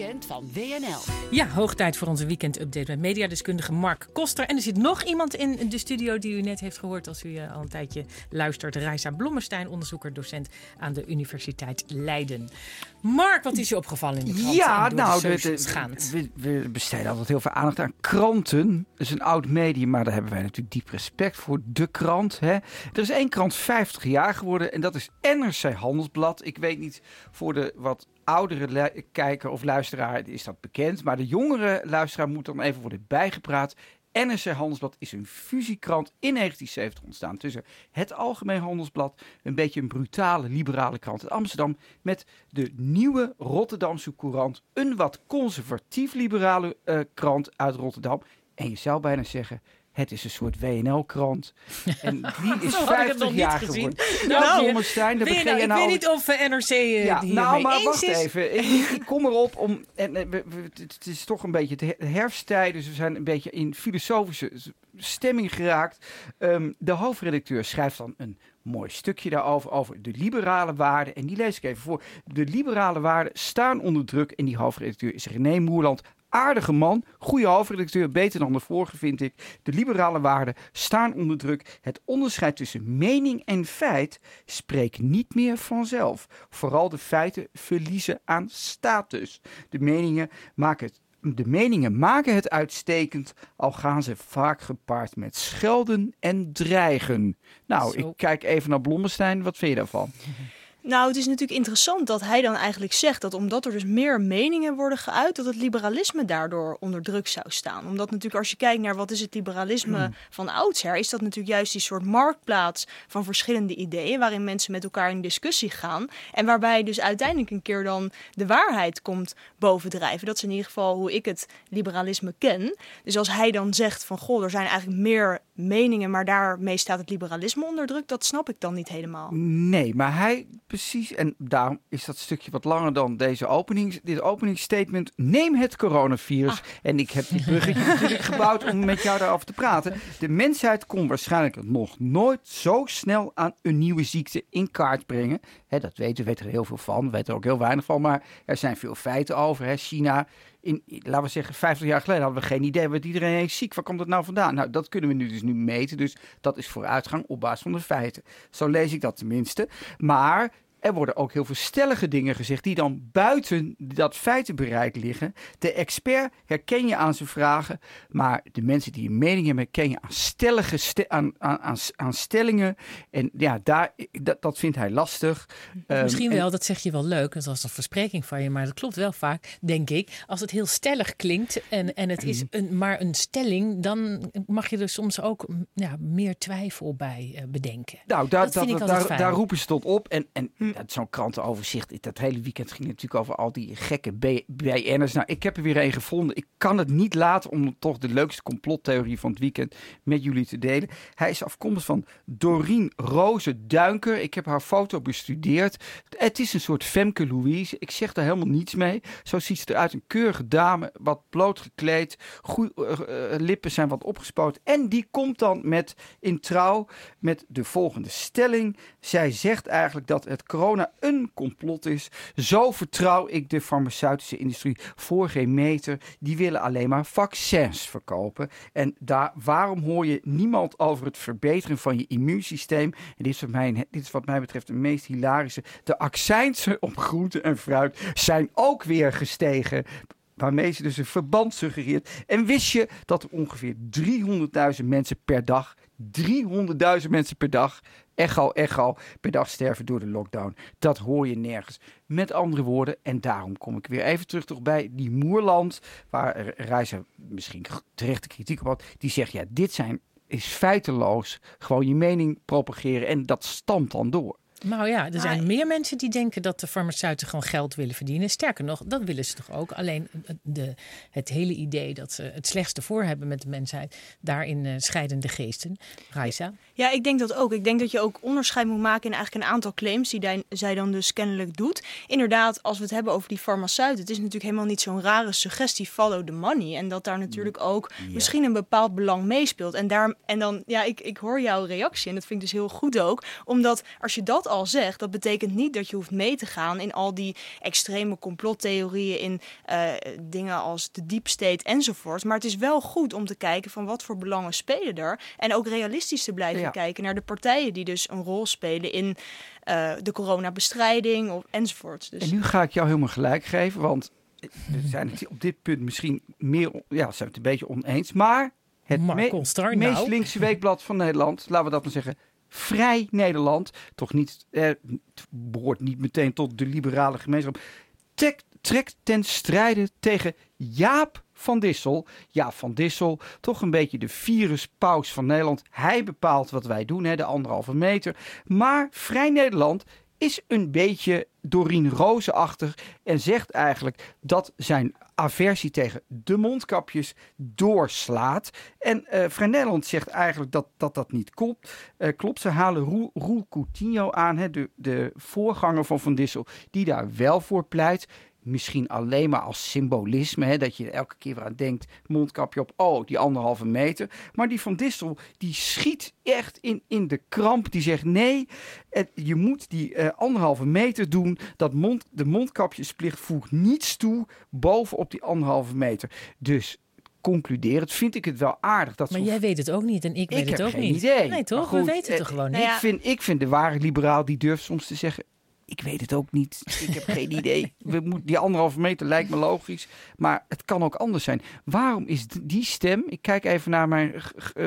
weekend van WNL. Ja, hoog tijd voor onze weekend-update met mediadeskundige Mark Koster. En er zit nog iemand in de studio die u net heeft gehoord als u eh, al een tijdje luistert. Reisa Blommestein, onderzoeker, docent aan de Universiteit Leiden. Mark, wat is je opgevallen in de krant? Ja, nou, we, we besteden altijd heel veel aandacht aan kranten. Dat is een oud medium, maar daar hebben wij natuurlijk diep respect voor. De krant. Hè. Er is één krant 50 jaar geworden en dat is NRC Handelsblad. Ik weet niet voor de wat oudere kijker of luisteraar is dat bekend. Maar de jongere luisteraar moet dan even worden bijgepraat. NRC Handelsblad is een fusiekrant in 1970 ontstaan tussen het Algemeen Handelsblad, een beetje een brutale liberale krant uit Amsterdam, met de nieuwe Rotterdamse Courant, een wat conservatief liberale eh, krant uit Rotterdam. En je zou bijna zeggen, het is een soort WNL-krant. En die is Zo had ik het 50 nog niet jaar geworden. Nou, Nou, begin nou, je ik nou weet niet of NRC eh, ja, nou, maar wacht even. Ik, kom erop om. En, eh, het, is toch een beetje de herfsttijd, dus we zijn een beetje in filosofische stemming geraakt. Ehm, de hoofdredacteur schrijft dan een mooi stukje daarover, over de liberale waarden. En die lees ik even voor. De liberale waarden staan onder druk. En die hoofdredacteur is René Moerland. Aardige man, goede hoofdredacteur, beter dan de vorige vind ik. De liberale waarden staan onder druk. Het onderscheid tussen mening en feit spreekt niet meer vanzelf. Vooral de feiten verliezen aan status. De meningen maken het de meningen maken het uitstekend, al gaan ze vaak gepaard met schelden en dreigen. Nou, Zo. ik kijk even naar Blommestein. Wat vind je daarvan? Nou, het is natuurlijk interessant dat hij dan eigenlijk zegt dat omdat er dus meer meningen worden geuit, dat het liberalisme daardoor onder druk zou staan. Omdat natuurlijk als je kijkt naar wat is het liberalisme van oudsher, is dat natuurlijk juist die soort marktplaats van verschillende ideeën waarin mensen met elkaar in discussie gaan en waarbij dus uiteindelijk een keer dan de waarheid komt bovendrijven. Dat is in ieder geval hoe ik het liberalisme ken. Dus als hij dan zegt van goh, er zijn eigenlijk meer meningen, maar daarmee staat het liberalisme onder druk, dat snap ik dan niet helemaal. Nee, maar hij precies, en daarom is dat stukje wat langer dan deze opening, dit openingsstatement. Neem het coronavirus. En ik heb die bruggetje natuurlijk gebouwd om met jou daarover te praten. De mensheid kon waarschijnlijk nog nooit zo snel aan een nieuwe ziekte in kaart brengen. Hè, dat weten we, er heel veel van, we weten er ook heel weinig van, maar er zijn veel feiten over. Hè. China, in, laten we zeggen, 50 jaar geleden hadden we geen idee. Werd iedereen is ziek. Waar komt dat nou vandaan? Nou, dat kunnen we nu dus nu meten. Dus dat is vooruitgang op basis van de feiten. Zo lees ik dat tenminste. Maar er worden ook heel veel stellige dingen gezegd die dan buiten dat feitenbereik liggen. De expert herken je aan zijn vragen, maar de mensen die een mening hebben herken je aan stellige ste- aan, aan, aan, stellingen. En ja, daar, dat, dat vindt hij lastig. Ehm, Misschien en- wel, dat zeg je wel leuk. Dat was een verspreking van je, maar dat klopt wel vaak, denk ik. Als het heel stellig klinkt en, en het is een, maar een stelling, dan mag je er soms ook ja, meer twijfel bij eh, bedenken. Nou, daar, Dat dat- daar, daar roepen ze tot op. En, en ja, zo'n krantenoverzicht, dat hele weekend ging natuurlijk over al die gekke BN'ers. Nou, ik heb er weer een gevonden. Ik kan het niet laten om toch de leukste complottheorie van het weekend met jullie te delen. Hij is afkomstig van Doreen Roze Duinker. Ik heb haar foto bestudeerd. Het is een soort Femke Louise. Ik zeg daar helemaal niets mee. Zo ziet ze eruit. Een keurige dame, wat bloot gekleed. Goeie, eh, eh, lippen zijn wat opgespoten. En die komt dan met in trouw met de volgende stelling. Zij zegt eigenlijk dat het corona een complot is. Zo vertrouw ik de farmaceutische industrie voor geen meter. Die willen alleen maar vaccins verkopen. En daar, waarom hoor je niemand over het verbeteren van je immuunsysteem? En dit is, wat mij, dit is wat mij betreft de meest hilarische. De accijnsen op groente en fruit zijn ook weer gestegen waarmee ze dus een verband suggereert. En wist je dat er ongeveer 300.000 mensen per dag, 300.000 mensen per dag, echo, echo, per dag sterven door de lockdown. Dat hoor je nergens. Met andere woorden, en daarom kom ik weer even terug toch bij die Moerland, waar Reizer misschien terechte kritiek op had, die zegt, ja, dit zijn, is feiteloos, gewoon je mening propageren en dat stamt dan door. Nou ja, er zijn meer mensen die denken dat de farmaceuten gewoon geld willen verdienen. Sterker nog, dat willen ze toch ook. Alleen de, het hele idee dat ze het slechtste voor hebben met de mensheid, daarin eh, scheiden de geesten. Raisa. Ja, ik denk dat ook. Ik denk dat je ook onderscheid moet maken in eigenlijk een aantal claims die zij dan dus kennelijk doet. Inderdaad, als we het hebben over die farmaceuten, het is natuurlijk helemaal niet zo'n rare suggestie follow the money. En dat daar natuurlijk ook misschien een bepaald belang meespeelt. En, daar, en dan, ja, ik, ik hoor jouw reactie en dat vind ik dus heel goed ook. Omdat als je dat al zegt, dat betekent niet dat je hoeft mee te gaan in al die extreme complottheorieën, in uh, dingen als de deep state enzovoort. Maar het is wel goed om te kijken van wat voor belangen spelen er. En ook realistisch te blijven kijken naar de partijen die dus een rol spelen in uh, de coronabestrijding of, enzovoort. Dus. En nu ga ik jou helemaal gelijk geven, want we zijn het op dit punt misschien meer, ja, zijn we het een beetje oneens. Maar het me meest nou. linkse weekblad van Nederland, laten we dat maar zeggen, Vrij Nederland, toch niet, eh, behoort niet meteen tot de liberale gemeenschap, trekt ten strijde tegen Jaap van Dissel. Ja, van Dissel, toch een beetje de viruspaus van Nederland. Hij bepaalt wat wij doen, hè, de anderhalve meter. Maar Vrij Nederland is een beetje Doreen Rozenachtig en zegt eigenlijk dat zijn aversie tegen de mondkapjes doorslaat. En uh, Vrij Nederland zegt eigenlijk dat dat, dat niet klopt. Uh, klopt. Ze halen Roel, Roel Coutinho aan, hè, de, de voorganger van Van Dissel, die daar wel voor pleit misschien alleen maar als symbolisme. Hè, dat je elke keer weer aan denkt, mondkapje op, oh, die anderhalve meter. Maar die van Distel, die schiet echt in, in de kramp. Die zegt, nee, het, je moet die uh, anderhalve meter doen. Dat mond, de mondkapjesplicht voegt niets toe bovenop die anderhalve meter. Dus concluderend vind ik het wel aardig. Dat maar jij weet het ook niet en ik weet het ook niet. Idee. Nee, toch? We weten het toch gewoon niet. Ik, vind, ik vind de ware liberaal die durft soms te zeggen ik weet het ook niet. Ik heb geen idee. We moeten, die anderhalve meter lijkt me logisch. Maar het kan ook anders zijn. Waarom is die stem... Ik kijk even naar, mijn,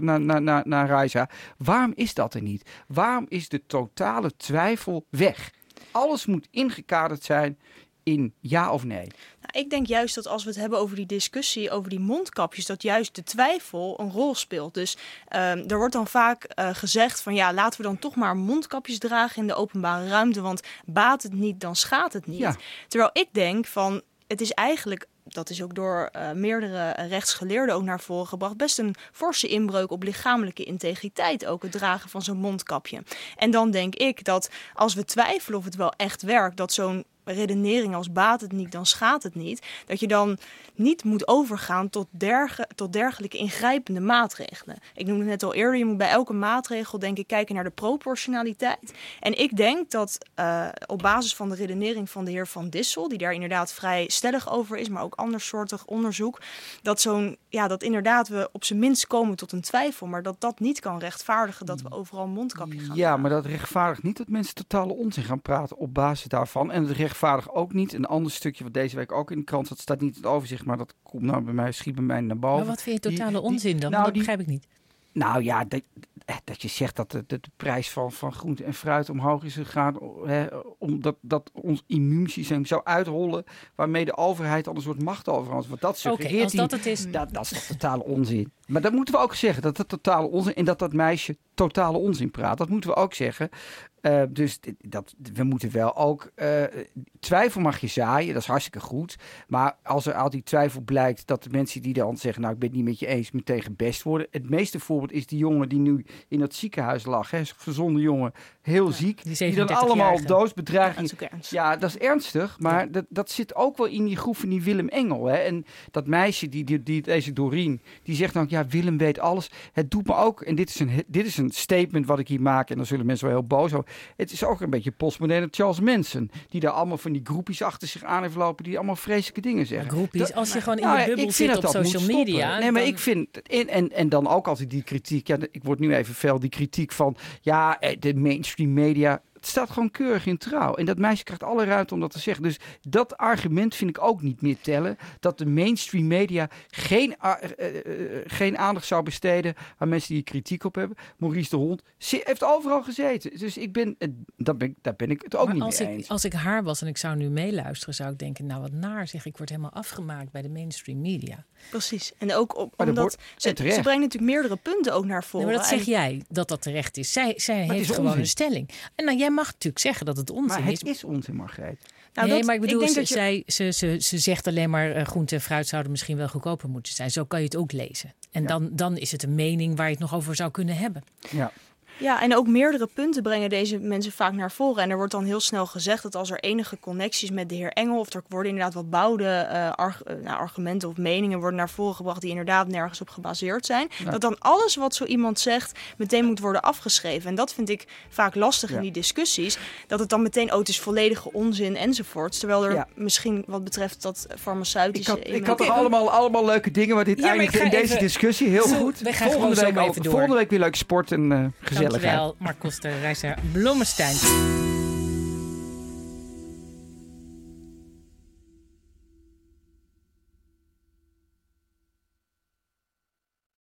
naar, naar, naar, naar Raisa. Waarom is dat er niet? Waarom is de totale twijfel weg? Alles moet ingekaderd zijn in ja of nee? Nou, ik denk juist dat als we het hebben over die discussie over die mondkapjes, dat juist de twijfel een rol speelt. Dus um, er wordt dan vaak uh, gezegd van ja, laten we dan toch maar mondkapjes dragen in de openbare ruimte, want baat het niet, dan schaadt het niet. Ja. Terwijl ik denk van het is eigenlijk dat is ook door uh, meerdere rechtsgeleerden ook naar voren gebracht, best een forse inbreuk op lichamelijke integriteit ook het dragen van zo'n mondkapje. En dan denk ik dat als we twijfelen of het wel echt werkt, dat zo'n redenering als baat het niet, dan schaadt het niet. Dat je dan niet moet overgaan tot, derge, tot dergelijke ingrijpende maatregelen. Ik noemde het net al eerder, je moet bij elke maatregel denk ik kijken naar de proportionaliteit. En ik denk dat uh, op basis van de redenering van de heer Van Dissel, die daar inderdaad vrij stellig over is, maar ook andersoortig onderzoek, dat zo'n ja, dat inderdaad we op zijn minst komen tot een twijfel, maar dat dat niet kan rechtvaardigen dat we overal een mondkapje gaan. Ja, maar dat rechtvaardigt niet dat mensen totale onzin gaan praten op basis daarvan. En het rechtvaardigt ook niet een ander stukje wat deze week ook in de krant dat staat niet in het overzicht, maar dat komt nou bij mij, schiet bij mij naar boven. Maar wat vind je totale onzin dan? Nou, dat begrijp ik niet. Nou ja, dat, dat je zegt dat de, de, prijs van, van groente en fruit omhoog is gegaan. Hè, omdat dat ons immuunsysteem zou uitrollen. Waarmee de overheid al een soort macht over ons. Wat dat suggereert. Okay, als dat het is. Dat, dat is toch totale onzin. Maar dat moeten we ook zeggen. Dat dat totale onzin. En dat dat meisje totale onzin praat. Dat moeten we ook zeggen. Uh, dus dat, we moeten wel ook. Uh, twijfel mag je zaaien, dat is hartstikke goed. Maar als er al die twijfel blijkt dat de mensen die dan zeggen: Nou, ik ben het niet met je eens, meteen best worden. Het meeste voorbeeld is die jongen die nu in dat ziekenhuis lag. Hè, gezonde jongen, heel ziek. Die, die dan allemaal op doodsbedreiging. Ja, ja, dat is ernstig. Maar dat, dat zit ook wel in die groep van die Willem Engel. Hè. En dat meisje, die, die, die, deze Doreen, die zegt dan: Ja, Willem weet alles. Het doet me ook. En dit is een, dit is een statement wat ik hier maak. En dan zullen mensen wel heel boos over. Het is ook een beetje postmoderne Charles Manson. Die daar allemaal van die groepjes achter zich aan heeft lopen. Die allemaal vreselijke dingen zeggen. groepjes, als je gewoon in nou, de bubbel zit op social media. Nee, maar ik vind. En, en, en dan ook altijd die kritiek. Ja, ik word nu even fel. Die kritiek van. Ja, eh, de mainstream media het staat gewoon keurig in trouw. En dat meisje krijgt alle ruimte om dat te zeggen. Dus dat argument vind ik ook niet meer tellen. Dat de mainstream media geen, uh, uh, geen aandacht zou besteden aan mensen die kritiek op hebben. Maurice de Hond heeft overal gezeten. Dus ik ben, daar, ben, daar ben ik het ook niet als mee ik, eens. Als ik haar was en ik zou nu meeluisteren, zou ik denken, nou wat naar zeg. Ik word helemaal afgemaakt bij de mainstream media. Precies. En ook op, omdat ze, ze brengt natuurlijk meerdere punten ook naar voren. maar dat zeg jij, dat dat terecht is. Zij, zij heeft gewoon een stelling. En nou, jij jij mag natuurlijk zeggen dat het onzin maar het is. onzin, Margreet. Nou, nee, maar ik bedoel, ik ze, zij, ze, ze, ze zegt alleen maar uh, groente en fruit zouden misschien wel goedkoper moeten zijn. Zo kan je het ook lezen. En dan, dan is het een mening waar je het nog over zou kunnen hebben. Ja. Ja, en ook meerdere punten brengen deze mensen vaak naar voren. En er wordt dan heel snel gezegd dat als er enige connecties met de heer Engel... of er worden inderdaad wat bouwde uh, arg uh, nou, argumenten of meningen worden naar voren gebracht... die inderdaad nergens op gebaseerd zijn... Ja. dat dan alles wat zo iemand zegt meteen moet worden afgeschreven. En dat vind ik vaak lastig ja. in die discussies. Dat het dan meteen, oh, het is volledige onzin enzovoorts. Terwijl er misschien wat betreft dat farmaceutische... Ik had, ik had er allemaal, allemaal leuke dingen, maar dit ja, eindigt in deze discussie heel zo, goed. We gaan volgende, week even door. volgende week weer leuk sport en uh, gezelligheid. Dankjewel, Mark Koster, Reisa Blommestein.